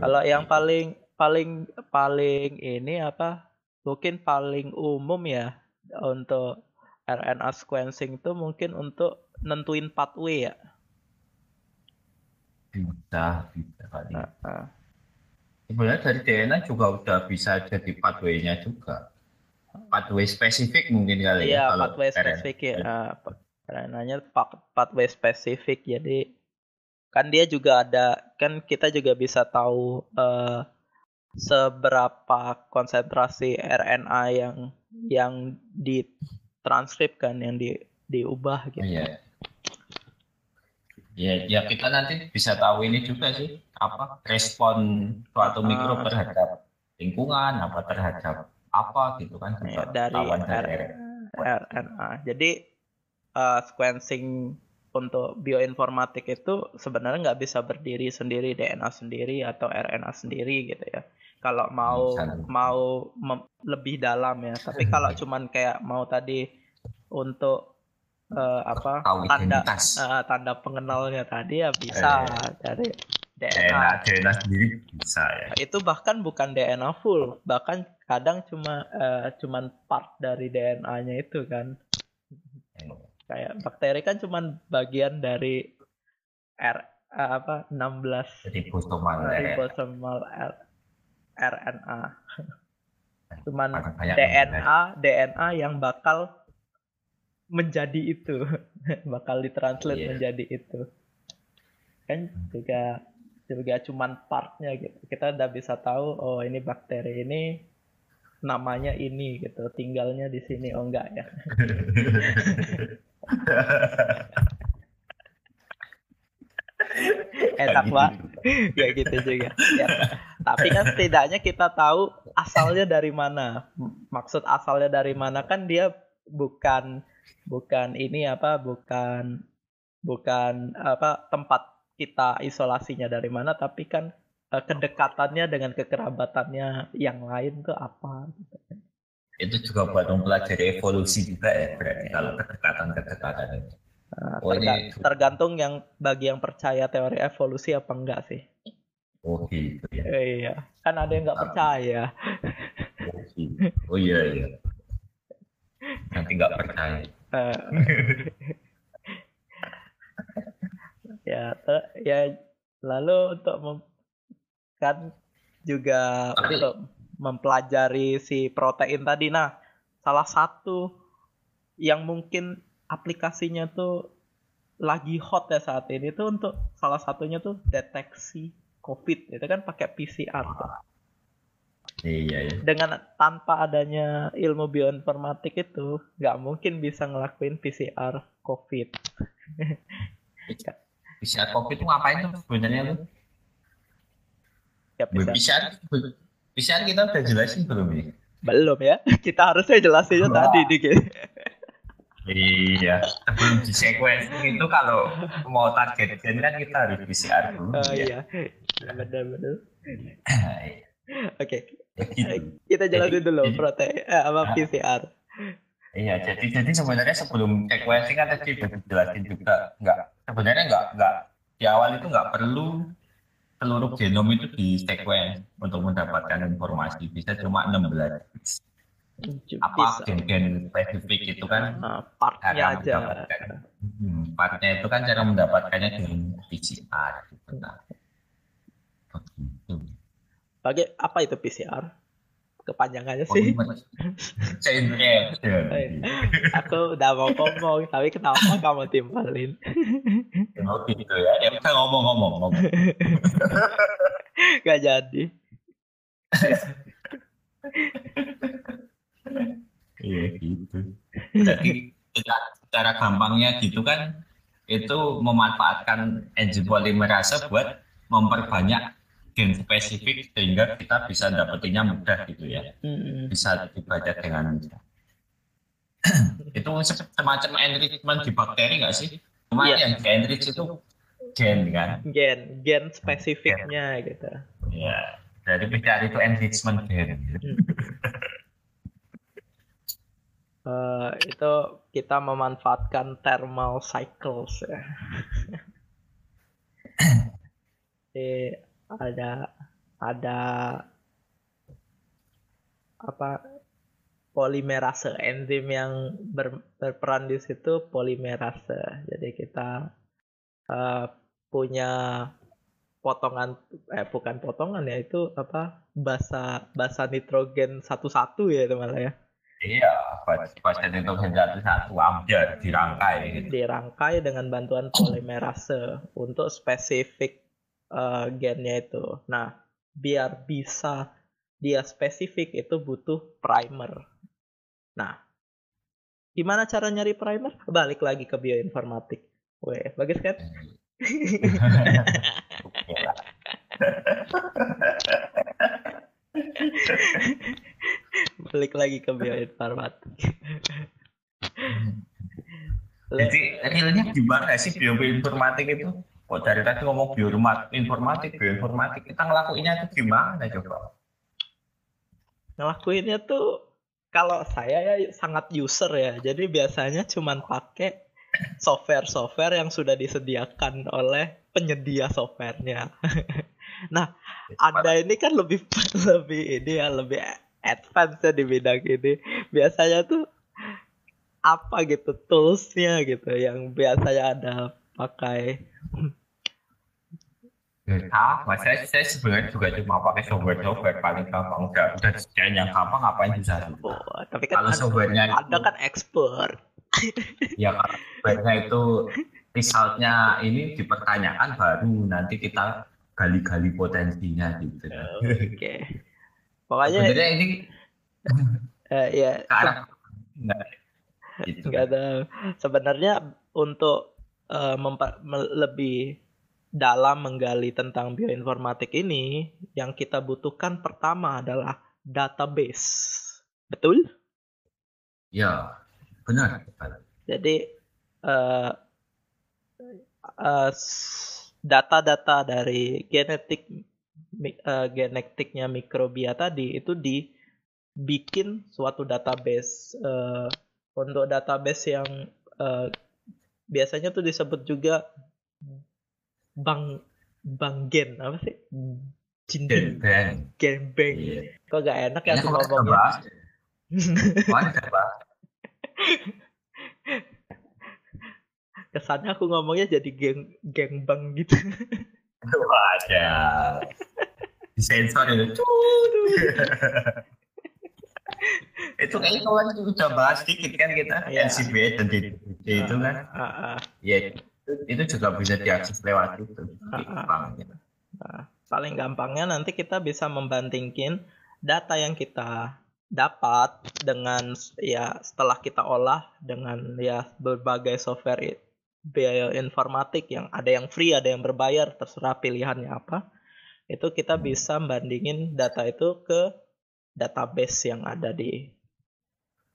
Kalau yang paling paling paling ini apa? Mungkin paling umum ya untuk RNA sequencing itu mungkin untuk nentuin pathway ya. Bisa, bisa kali. Nah, nah. Sebenarnya dari DNA juga udah bisa jadi pathway-nya juga. Pathway spesifik mungkin kali ya. Iya, pathway spesifik ya. Uh, RNA-nya pathway spesifik. Jadi kan dia juga ada kan kita juga bisa tahu uh, seberapa konsentrasi RNA yang yang di transkrip kan yang di diubah gitu. Iya. Ya, ya kita nanti bisa tahu ini juga sih apa respon suatu ah. mikrob terhadap lingkungan apa terhadap apa gitu kan ya, dari, dari RNA. Jadi uh, sequencing untuk bioinformatik itu sebenarnya nggak bisa berdiri sendiri DNA sendiri atau RNA sendiri gitu ya kalau mau mau lebih dalam ya tapi kalau cuman kayak mau tadi untuk uh, apa tanda uh, tanda pengenalnya tadi ya bisa eh, dari DNA. DNA sendiri bisa ya itu bahkan bukan DNA full bahkan kadang cuma uh, cuman part dari DNA-nya itu kan hmm. kayak bakteri kan cuman bagian dari R uh, apa 16 ribosomal ribosomal RNA. Cuman DNA DNA yang bakal menjadi itu, bakal ditranslate yeah. menjadi itu. Kan juga juga cuman partnya gitu. Kita udah bisa tahu oh ini bakteri ini namanya ini gitu. Tinggalnya di sini. Oh enggak ya. Enak pak kayak gitu juga. Ya, tapi kan setidaknya kita tahu asalnya dari mana. Maksud asalnya dari mana. Kan dia bukan bukan ini apa bukan bukan apa tempat kita isolasinya dari mana tapi kan eh, kedekatannya dengan kekerabatannya yang lain tuh apa gitu. itu juga buat mempelajari evolusi juga ya berarti kalau kedekatan-kedekatan itu. Nah, Oh, terga- ini- tergantung yang bagi yang percaya teori evolusi apa enggak sih Oh gitu ya. Iya kan ada yang nggak percaya Oh, gitu. Oh iya iya. Nanti nggak percaya. Eh, ya te- ya lalu untuk mem- kan juga Tapi- untuk mempelajari si protein tadi nah salah satu yang mungkin aplikasinya tuh lagi hot ya saat ini tuh untuk salah satunya tuh deteksi COVID itu kan pakai PCR tuh. Iya iya. dengan tanpa adanya ilmu bioinformatik itu nggak mungkin bisa ngelakuin PCR COVID. PCR COVID itu ngapain tuh sebenarnya tuh? Ya, PCR. PCR, PCR kita udah jelasin belum ya? Belum ya, kita harusnya jelasinnya Wah. tadi dikit. Iya. Sebelum di sequencing itu kalau mau target gen kan kita harus PCR dulu. Oh ya. iya, benar-benar. Oke, gitu. kita jelasin Jadi- dulu jadi- protein eh, apa Ah. PCR. Iya, jadi jadi sebenarnya sebelum sequencing kan tadi udah dijelasin juga nggak sebenarnya nggak nggak di awal itu nggak perlu seluruh genom itu di sequence untuk mendapatkan informasi bisa cuma 16 apa gen-gen spesifik itu kan Nah, partnya aja. hmm, partnya itu kan cara mendapatkannya dengan PCR gitu. Nah, begitu. Bagi apa itu PCR? Kepanjangannya sih. Chain reaction. Aku udah mau ngomong, tapi kenapa kamu timpalin? Oh gitu ya. Ya udah ngomong-ngomong ngomong. Gak jadi. Iya gitu. Jadi secara gampangnya gitu kan itu memanfaatkan enzim polimerase buat memperbanyak gen spesifik sehingga kita bisa dapetinnya mudah gitu ya. Mm-mm. Bisa dibaca dengan mudah. itu se- semacam enrichment di bakteri nggak sih? Cuma Iya. yang enrich itu gen kan? Gen, gen spesifiknya gitu. Ya. Dari PCR itu enrichment gen. Eh, itu kita memanfaatkan thermal cycles ya. Jadi ada ada apa polimerase enzim yang ber- berperan di situ polimerase. Jadi kita eh, punya potongan eh bukan potongan ya itu apa basa basa nitrogen satu-satu ya itu malah ya Iya, pasien itu satu satu ambil dirangkai. gitu. dirangkai dengan bantuan polimerase untuk spesifik eh, gennya itu. Nah, biar bisa dia spesifik itu butuh primer. Nah, gimana cara nyari primer? Balik lagi ke bioinformatik. Weh, bagus kan? Balik lagi ke bioinformatik. Jadi realnya gimana sih bioinformatik itu? Kok dari tadi ngomong bioinformatik, bioinformatik, kita ngelakuinnya itu gimana coba? ngelakuinnya tuh kalau saya ya sangat user ya. Jadi biasanya cuman pakai software-software yang sudah disediakan oleh penyedia softwarenya. nah, Anda ini kan lebih lebih ini ya lebih advance ya di bidang ini. Biasanya tuh apa gitu toolsnya gitu yang biasanya ada pakai. Mas saya, saya sebenarnya juga cuma pakai software-software paling gampang. Udah, udah disediain yang gampang, ngapain bisa? Oh, tapi kan Kalau softwarenya Anda kan expert. ya kalau softwarenya itu resultnya ini dipertanyakan baru nanti kita gali-gali potensinya gitu. Oke. Pokoknya Sebenarnya ini uh, ya enggak. Gitu. nggak ada sebenarnya untuk uh, mempa- lebih dalam menggali tentang bioinformatik ini yang kita butuhkan pertama adalah database betul Ya, benar. jadi uh, uh, data-data dari genetik uh, genetiknya mikrobia tadi itu dibikin suatu database Uh, untuk database yang uh, biasanya tuh disebut juga bank bank gen apa sih Dan Jindin Ben. gen bank Iya. kok gak enak ya udah ngomongnya kesannya aku ngomongnya jadi geng geng bang gitu Wadah. Disensor itu. Itu kayaknya kawan udah bahas dikit kan kita Iya. NCBA dan DDD itu kan. Ya itu, itu juga bisa diakses lewat itu Nah, paling gampangnya nanti kita bisa membandingkan data yang kita dapat dengan ya setelah kita olah dengan ya berbagai software i- bioinformatik yang ada yang free, ada yang berbayar, terserah pilihannya apa. Itu kita bisa bandingin data itu ke database yang ada di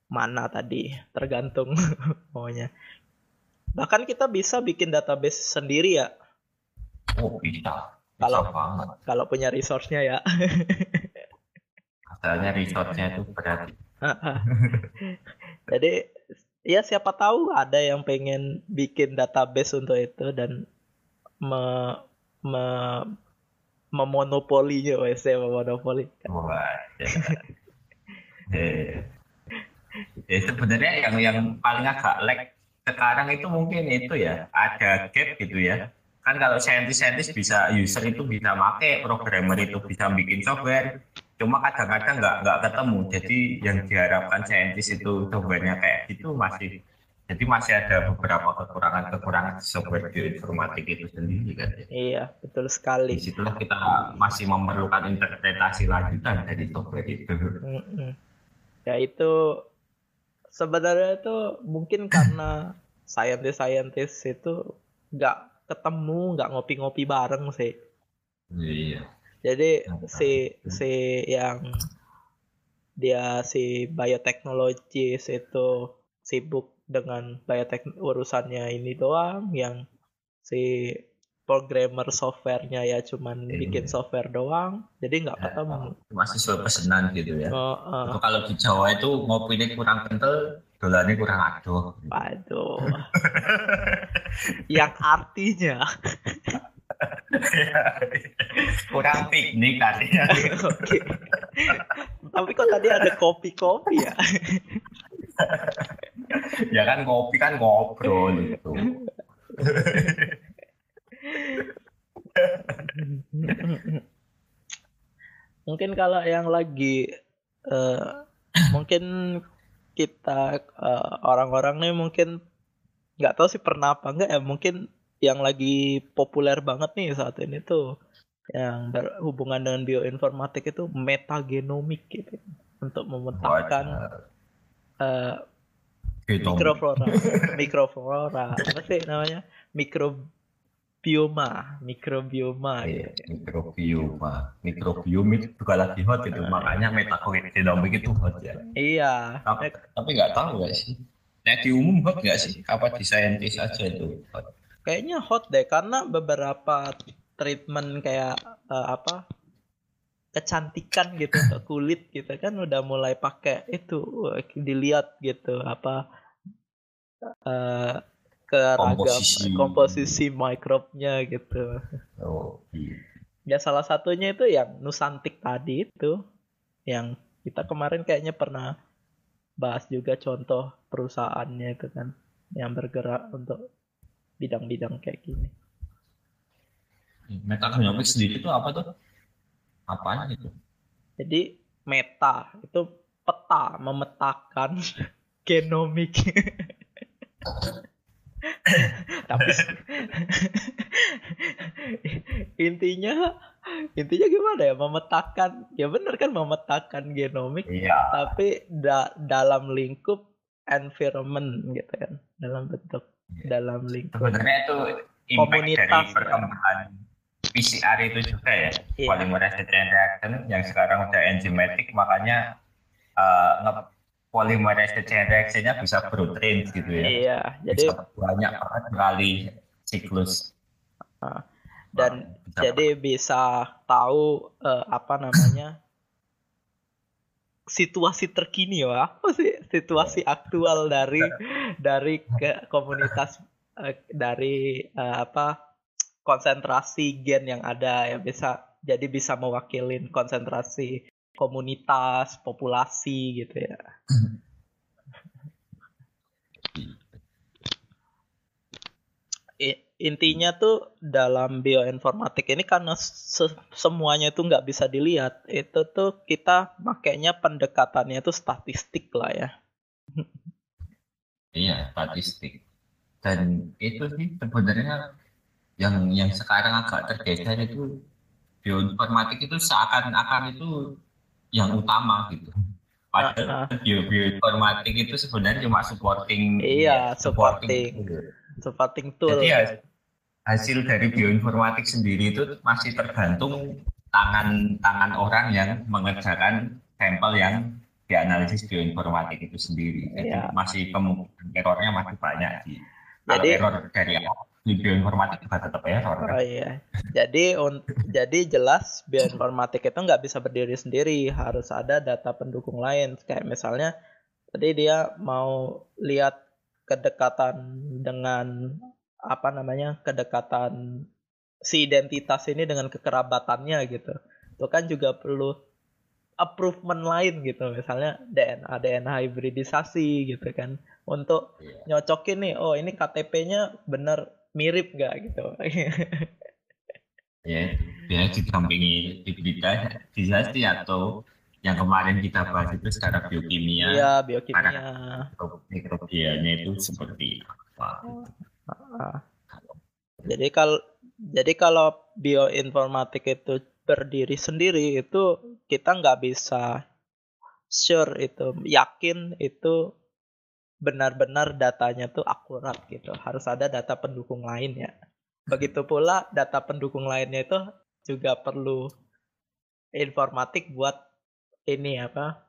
mana tadi, tergantung maunya. Bahkan kita bisa bikin database sendiri ya, oh bisa Kalau- bisa banget. kalau punya resource-nya ya. asalnya resortnya itu berarti Jadi ya siapa tahu ada yang pengen bikin database untuk itu dan me, me memonopolinya wes memonopoli. wah ya. Eh, ya sebenarnya yang yang paling agak lag sekarang itu mungkin itu ya ada gap gitu ya kan kalau saintis-saintis bisa user itu bisa make programmer itu bisa bikin software cuma kadang-kadang nggak nggak ketemu jadi yang diharapkan saintis itu softwarenya kayak gitu masih jadi masih ada beberapa kekurangan-kekurangan software bioinformatik itu sendiri kan ya. Iya, betul di sekali. situlah kita masih memerlukan interpretasi lanjutan dari software itu Mm-mm. Ya itu sebenarnya itu mungkin karena scientist-scientist itu nggak ketemu, nggak ngopi-ngopi bareng sih. iya Jadi Hmm. si si yang dia si bioteknologis itu sibuk dengan biotek urusannya ini doang, yang si programmer softwarenya ya cuman Iya. bikin software doang, jadi nggak ketemu. masih sesuai pesanan gitu ya Oh. Itu kalau di Jawa itu ngopinya kurang kental dolarnya kurang aduh Waduh. yang artinya kurang piknik artinya. Tapi kok tadi ada kopi-kopi ya? ya kan ngopi kan ngobrol gitu. Mungkin kalau yang lagi eh, mungkin kita eh, orang-orang nih mungkin nggak tahu sih pernah apa enggak ya mungkin yang lagi populer banget nih saat ini tuh yang berhubungan dengan bioinformatik itu metagenomik gitu untuk memetakan gitu mikroflora. Mikroflora. Apa sih namanya? Mikrobioma. Mikrobioma. Iya, gitu. mikrobioma. Mikrobiom itu juga lagi hot itu. Makanya metagenomik itu hot ya. Iya. Tapi tapi nggak tahu nggak sih? Nah, di umum hot nggak sih? Apa di saintis aja itu hot? Kayaknya hot deh karena beberapa treatment kayak eh, apa kecantikan gitu ke kulit gitu kan udah mulai pakai itu eh, dilihat gitu apa eh keragam Komposisi. komposisi mikrobnya gitu oh iya ya salah satunya itu yang Nusantik tadi itu yang kita kemarin kayaknya pernah bahas juga contoh perusahaannya itu kan yang bergerak untuk bidang-bidang kayak gini. metagenomik sendiri itu apa tuh apanya itu Jadi meta itu peta memetakan genomik. Tapi intinya intinya gimana ya memetakan ya bener kan memetakan genomik iya tapi da dalam lingkup environment gitu kan dalam bentuk Iya. dalam lingkup sebenarnya itu Komunitas, dari ya. perkembangan PCR itu juga ya Iya. polymerase chain reaction yang sekarang udah enzymatic makanya uh, nge polymerase chain reaction-nya bisa protein gitu ya. Iya jadi bisa banyak banget kali siklus dan Bisa jadi bisa tahu eh, apa namanya situasi terkini ya apa sih? Situasi aktual dari dari ke komunitas eh, dari eh, apa konsentrasi gen yang ada ya bisa jadi bisa mewakilin konsentrasi komunitas populasi gitu ya intinya tuh dalam bioinformatik ini karena se- semuanya itu nggak bisa dilihat itu tuh kita makainya pendekatannya itu statistik lah ya Iya, statistik. Dan itu sih sebenarnya yang yang sekarang agak tergeser itu bioinformatik itu seakan-akan itu yang utama gitu. Padahal bio bioinformatik itu sebenarnya cuma supporting Iya, supporting. supporting tool Jadi ya hasil dari bioinformatik sendiri itu masih tergantung tangan tangan orang yang mengerjakan sampel yang dianalisis bioinformatik itu sendiri. Jadi Iya. masih kemungkinan errornya masih banyak di kalau Jadi- error dari di bioinformatik juga tetap error kan. Oh iya. Jadi un- jadi jelas bioinformatik itu nggak bisa berdiri sendiri, harus ada data pendukung lain. Kayak misalnya tadi dia mau lihat kedekatan dengan apa namanya kedekatan si identitas ini dengan kekerabatannya gitu. Itu kan juga perlu improvement lain gitu, misalnya DNA DNA hybridisasi gitu kan untuk Iya. nyocokin nih, oh ini KTP-nya bener mirip nggak gitu. Ya, biasanya didampingi hibridisasi atau yang kemarin kita bahas itu secara biokimia, Iya, biokimia. mikrobianya itu seperti apa. Jadi kalau jadi kalau bioinformatik itu berdiri sendiri itu kita nggak bisa sure itu yakin itu benar-benar datanya tuh akurat gitu. Harus ada data pendukung lain ya. Begitu pula data pendukung lainnya itu juga perlu informatik buat ini apa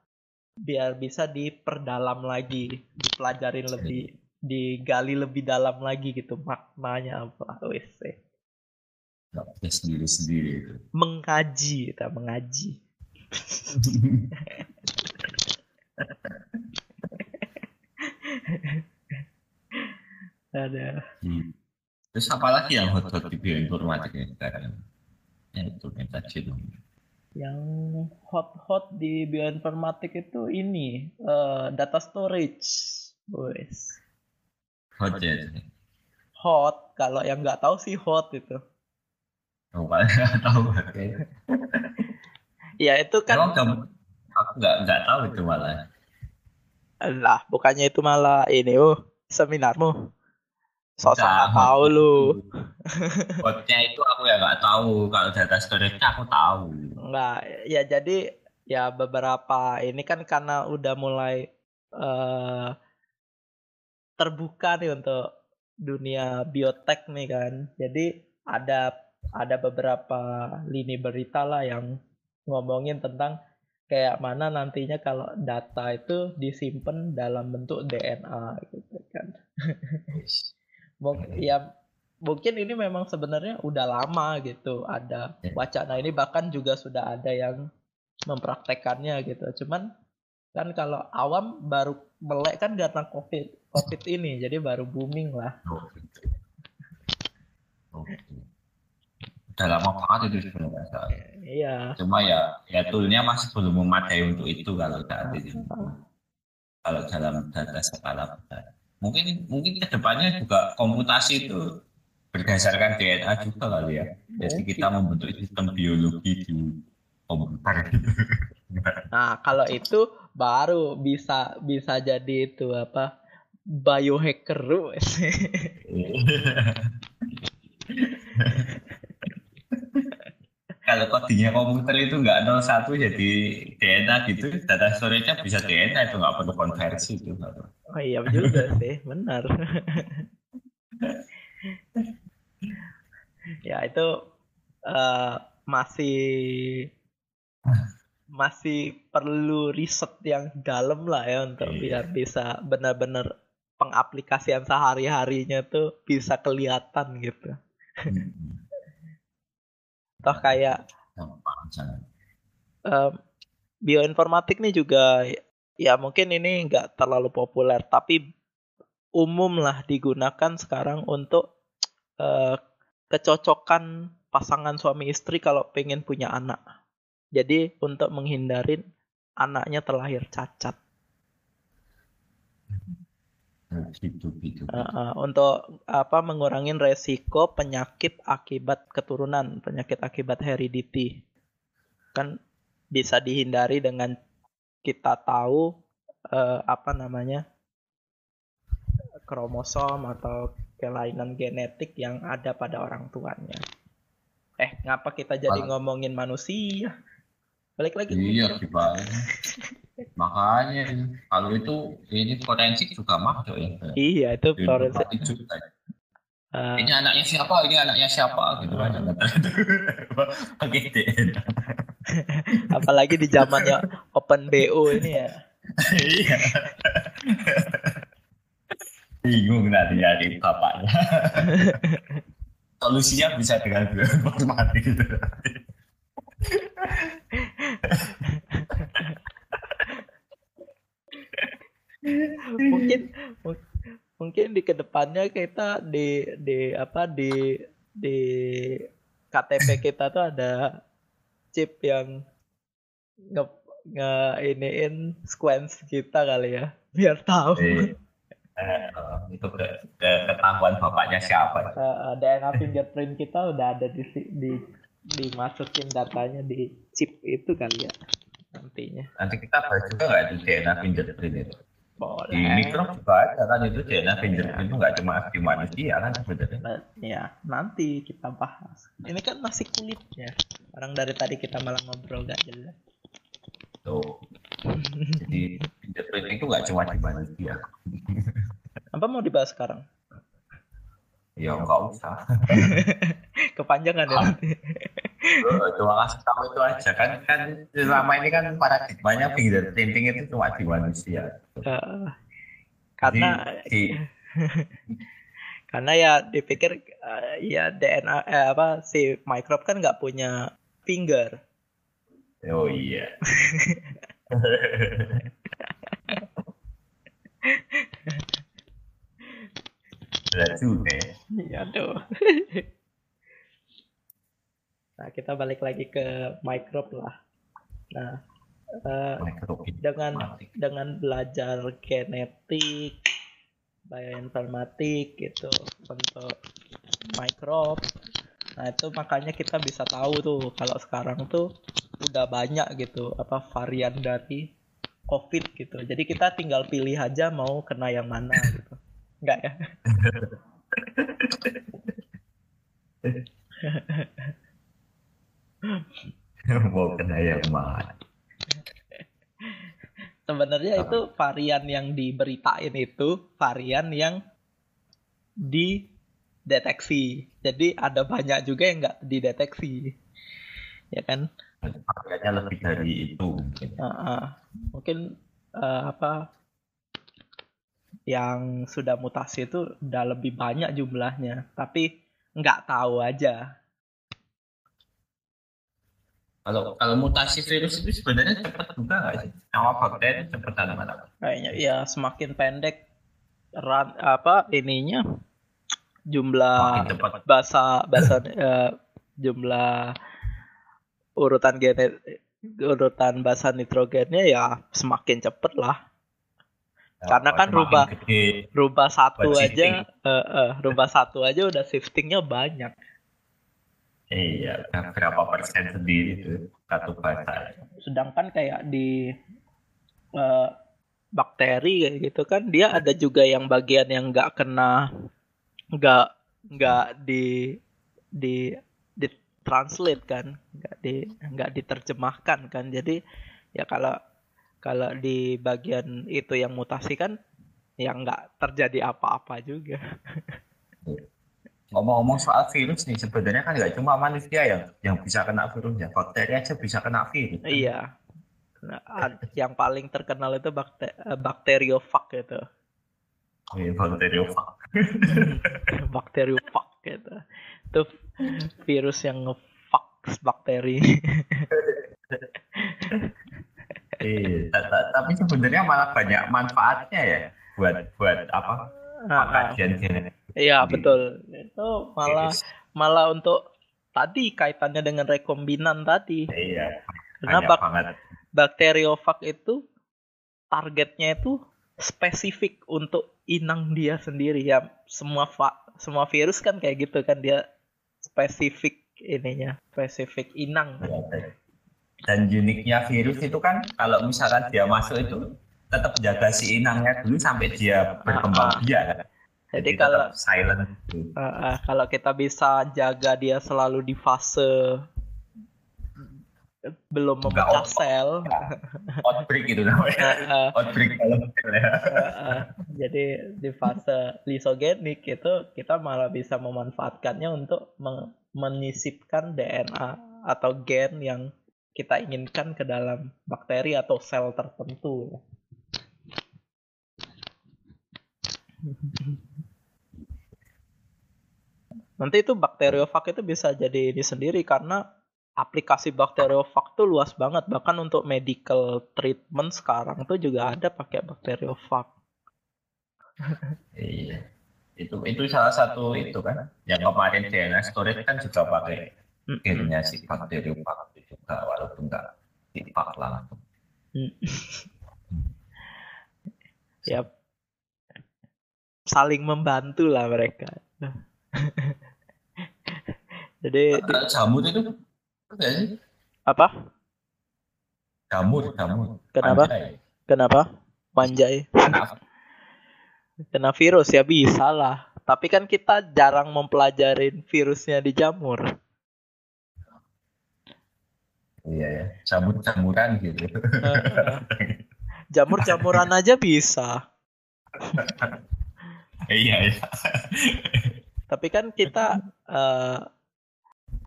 biar bisa diperdalam lagi, dipelajarin lebih, digali lebih dalam lagi gitu maknanya apa. Wes, bisa sendiri-sendiri itu. Mengkaji kita mengaji. Ada. Hmm. Terus apa lagi yang hot-hot di bioinformatik ya sekarang? Ya itu yang tadi itu. Yang hot-hot di bioinformatik itu ini eh, data storage. Wes. Hot ya. Hot kalau yang nggak tahu sih hot itu. Oh, nggak tahu. Ya itu kan Emang kamu, aku nggak nggak tahu itu malah. Lah bukannya itu malah ini oh seminarmu. Sosok nggak tahu lu. itu. Hotnya itu aku ya nggak tahu. Kalau data storage-nya aku tahu. Enggak, ya jadi ya beberapa ini kan karena udah mulai eh terbuka nih untuk dunia biotek nih kan. Jadi ada ada beberapa lini berita lah yang ngomongin tentang kayak mana nantinya kalau data itu disimpan dalam bentuk DNA gitu kan. Mung- ya mungkin ini memang sebenarnya udah lama gitu ada Ya. wacana ini bahkan juga sudah ada yang mempraktekannya gitu cuman kan kalau awam baru melek kan karena covid covid ini jadi baru booming lah. Udah lama banget itu sebenarnya. Sal. iya Cuma ya, ya toolnya masih belum memadai untuk itu kalau saat ini. Kalau dalam data skala besar. Mungkin mungkin ke depannya juga komputasi itu berdasarkan DNA juga kali ya. Jadi kita membentuk sistem biologi di komputer. nah kalau itu baru bisa bisa jadi itu apa biohacker kalau kodenya komputer itu nggak 01 jadi DNA gitu, data storage-nya bisa DNA itu nggak perlu konversi itu. Oh iya juga sih, benar. ya itu uh, masih masih perlu riset yang dalam lah ya untuk iya. biar bisa benar-benar pengaplikasian sehari-harinya tuh bisa kelihatan gitu. Hmm. Toh kayak um, bioinformatik nih juga ya mungkin ini nggak terlalu populer tapi umum lah digunakan sekarang untuk uh, kecocokan pasangan suami istri kalau pengen punya anak. Jadi untuk menghindarin anaknya terlahir cacat. Gitu, gitu. Uh, uh, untuk apa mengurangi resiko penyakit akibat keturunan, penyakit akibat heredity. Kan bisa dihindari dengan kita tahu uh, apa namanya kromosom atau kelainan genetik yang ada pada orang tuanya. Eh, ngapa kita jadi ngomongin manusia? Balik lagi. Iya? Makanya kalau itu ini forensik juga masuk ya. Iya, itu forensik. Uh, ini anaknya siapa? Ini anaknya siapa? Gitu kan. Pakai Apalagi di zamannya Open BO ini ya. Iya. Bingung nanti nyari bapaknya. Solusinya bisa dengan informatik gitu. mungkin mungkin di ke depannya kita di di apa di di KTP kita tuh ada chip yang nge nge iniin sequence kita kali ya biar tahu. Eh uh, itu ke ketahuan bapaknya siapa. Uh, DNA fingerprint kita udah ada di di dimasukin datanya di chip itu kali ya nantinya. Nanti kita bahas juga nggak di DNA fingerprint itu. Boleh. Di mikro juga ada kan itu DNA fingerprint itu nggak cuma di manusia kan sebenarnya. Ya nanti kita bahas. Ini kan masih kulitnya. Orang dari tadi kita malah ngobrol gak jelas. Tuh. Jadi fingerprint itu nggak cuma di manusia. Apa mau dibahas sekarang? Ya nggak usah. Kepanjangan ya nanti. Cuma kasih tahu itu aja kan kan selama ini kan paradigmanya fingerprinting itu cuma di manusia. Uh, karena di, karena ya dipikir uh, ya DNA eh, apa si microbe kan nggak punya finger. Oh iya. Berat juga ya. Tuh. nah kita balik lagi ke microbe lah. Nah uh, dengan dengan belajar genetik, bioinformatik gitu untuk microbe. Nah itu makanya kita bisa tahu tuh kalau sekarang tuh udah banyak gitu apa varian dari COVID gitu. Jadi kita tinggal pilih aja mau kena yang mana gitu. Enggak ya? Mau kena yang mana? Sebenarnya itu varian yang diberitain itu varian yang dideteksi. Jadi ada banyak juga yang nggak dideteksi, ya kan? Variannya lebih dari itu. Mungkin, uh, uh, mungkin uh, apa yang sudah mutasi itu udah lebih banyak jumlahnya, tapi nggak tahu aja. Kalau kalau mutasi virus itu sebenarnya cepat juga nggak sih? Sama bakteri cepat mana? Kayaknya ya semakin pendek ran, apa ininya jumlah bahasa bahasa uh, jumlah urutan genet urutan basa nitrogennya ya semakin cepet lah karena kan rubah rubah satu aja uh, uh, rubah satu aja udah shiftingnya banyak. Iya berapa persen sendiri tuh satu bahasa sedangkan kayak di uh, bakteri kayak gitu kan dia ada juga yang bagian yang nggak kena nggak nggak di di di ditranslate kan nggak di nggak diterjemahkan kan. Jadi ya kalau kalau di bagian itu yang mutasi kan ya nggak terjadi apa-apa juga. Ngomong-ngomong soal virus nih, sebenarnya kan nggak cuma manusia yang yang bisa kena virusnya, bakteri aja bisa kena virus. iya. Nah, yang paling terkenal itu bakte bakteriofag gitu. Iya, bakteriofag. bakteriofag gitu. Itu virus yang ngefuck bakteri Iya, ta- ta- tapi sebenarnya malah banyak manfaatnya ya buat buat apa? Ah, ah. Pengkajian genetik. Iya betul. Itu malah malah untuk tadi kaitannya dengan rekombinan tadi. Iya, banget. bakteriofag itu targetnya itu spesifik untuk inang dia sendiri ya. Semua va- semua virus kan kayak gitu kan dia spesifik ininya, spesifik inang. Dan uniknya virus itu kan kalau misalkan dia masuk itu tetap jaga si inangnya dulu sampai dia berkembang Ah, ah. biak. Jadi tetap kalau silent. Uh, uh, kalau kita bisa jaga dia selalu di fase belum memecah sel, outbreak itu namanya. uh, uh, outbreak ya. uh, uh, jadi di fase lisogenik itu kita malah bisa memanfaatkannya untuk men- menyisipkan DNA atau gen yang kita inginkan ke dalam bakteri atau sel tertentu. ya. Nanti itu bakteriofag itu bisa jadi ini sendiri karena aplikasi bakteriofag tuh luas banget bahkan untuk medical treatment sekarang tuh juga ada pakai bakteriofag. Iya. Itu itu salah satu itu kan. Yang kemarin DNA storage kan juga pakai gennya si bakteriofag juga walaupun nggak dipak langsung. Mm. ya saling membantu lah mereka. Jadi Kalau jamur itu enggak sih? apa? Jamur, jamur. Kenapa? Panjai. Kenapa? Manjai. Kenapa? Kena virus ya bisa lah. Tapi kan kita jarang mempelajarin virusnya di jamur. Iya ya, jamur-jamuran gitu. Jamur-jamuran aja bisa. iya iya. Tapi kan kita eh,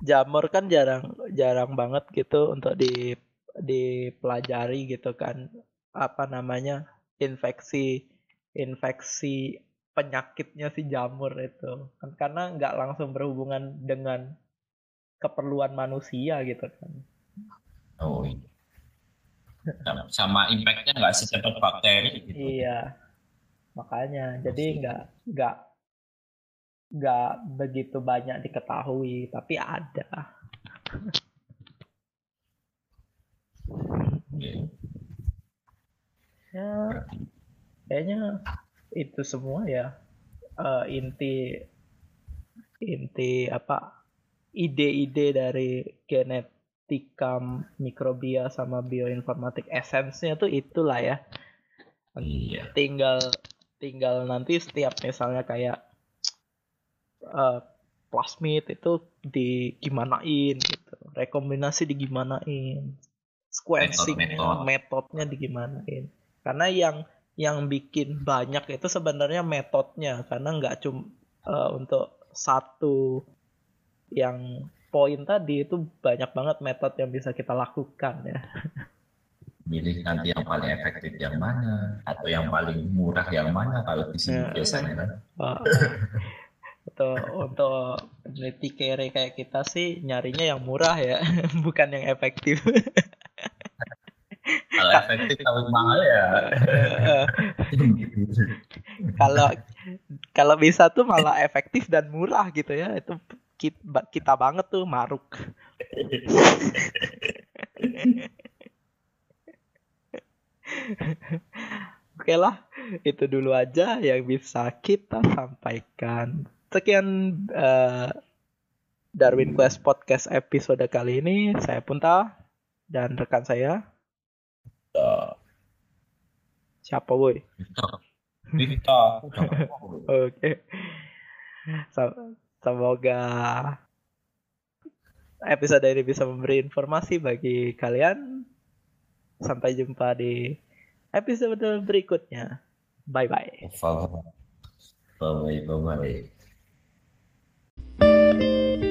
jamur kan jarang jarang banget gitu untuk di dipelajari gitu kan apa namanya infeksi infeksi penyakitnya si jamur itu kan karena nggak langsung berhubungan dengan keperluan manusia gitu kan Oh iya. Sama- Sama impactnya nggak secepat bakteri gitu. iya makanya jadi nggak nggak nggak begitu banyak diketahui tapi ada Iya. ya kayaknya itu semua ya eh, inti inti apa ide-ide dari genetika mikrobia sama bioinformatik esensnya tuh itulah ya. Iya. tinggal tinggal nanti setiap misalnya kayak eh, plasmid itu digimanain gitu. Rekombinasi digimanain. Sequencing Metode-metode. metodenya digimanain. Karena yang yang bikin banyak itu sebenarnya metodenya. Karena nggak cuma untuk satu yang poin tadi itu banyak banget metode yang bisa kita lakukan ya Milih nanti yang paling efektif yang mana atau yang paling murah yang mana kalau di sini Ya. biasanya kan. Uh, untuk untuk peneliti kere kayak kita sih nyarinya yang murah ya bukan yang efektif Kalau efektif tapi mahal ya. Kalau kalau bisa tuh malah efektif dan murah gitu ya itu kita, kita banget tuh maruk Oke lah, itu dulu aja yang bisa kita sampaikan. Sekian eh, Darwin Quest Podcast episode kali ini. Saya Punta dan rekan saya. Siapa boy? Kita. Oke. Sem- Semoga episode ini bisa memberi informasi bagi kalian. Sampai jumpa di episode berikutnya. Bye bye. Bye bye. Bye bye.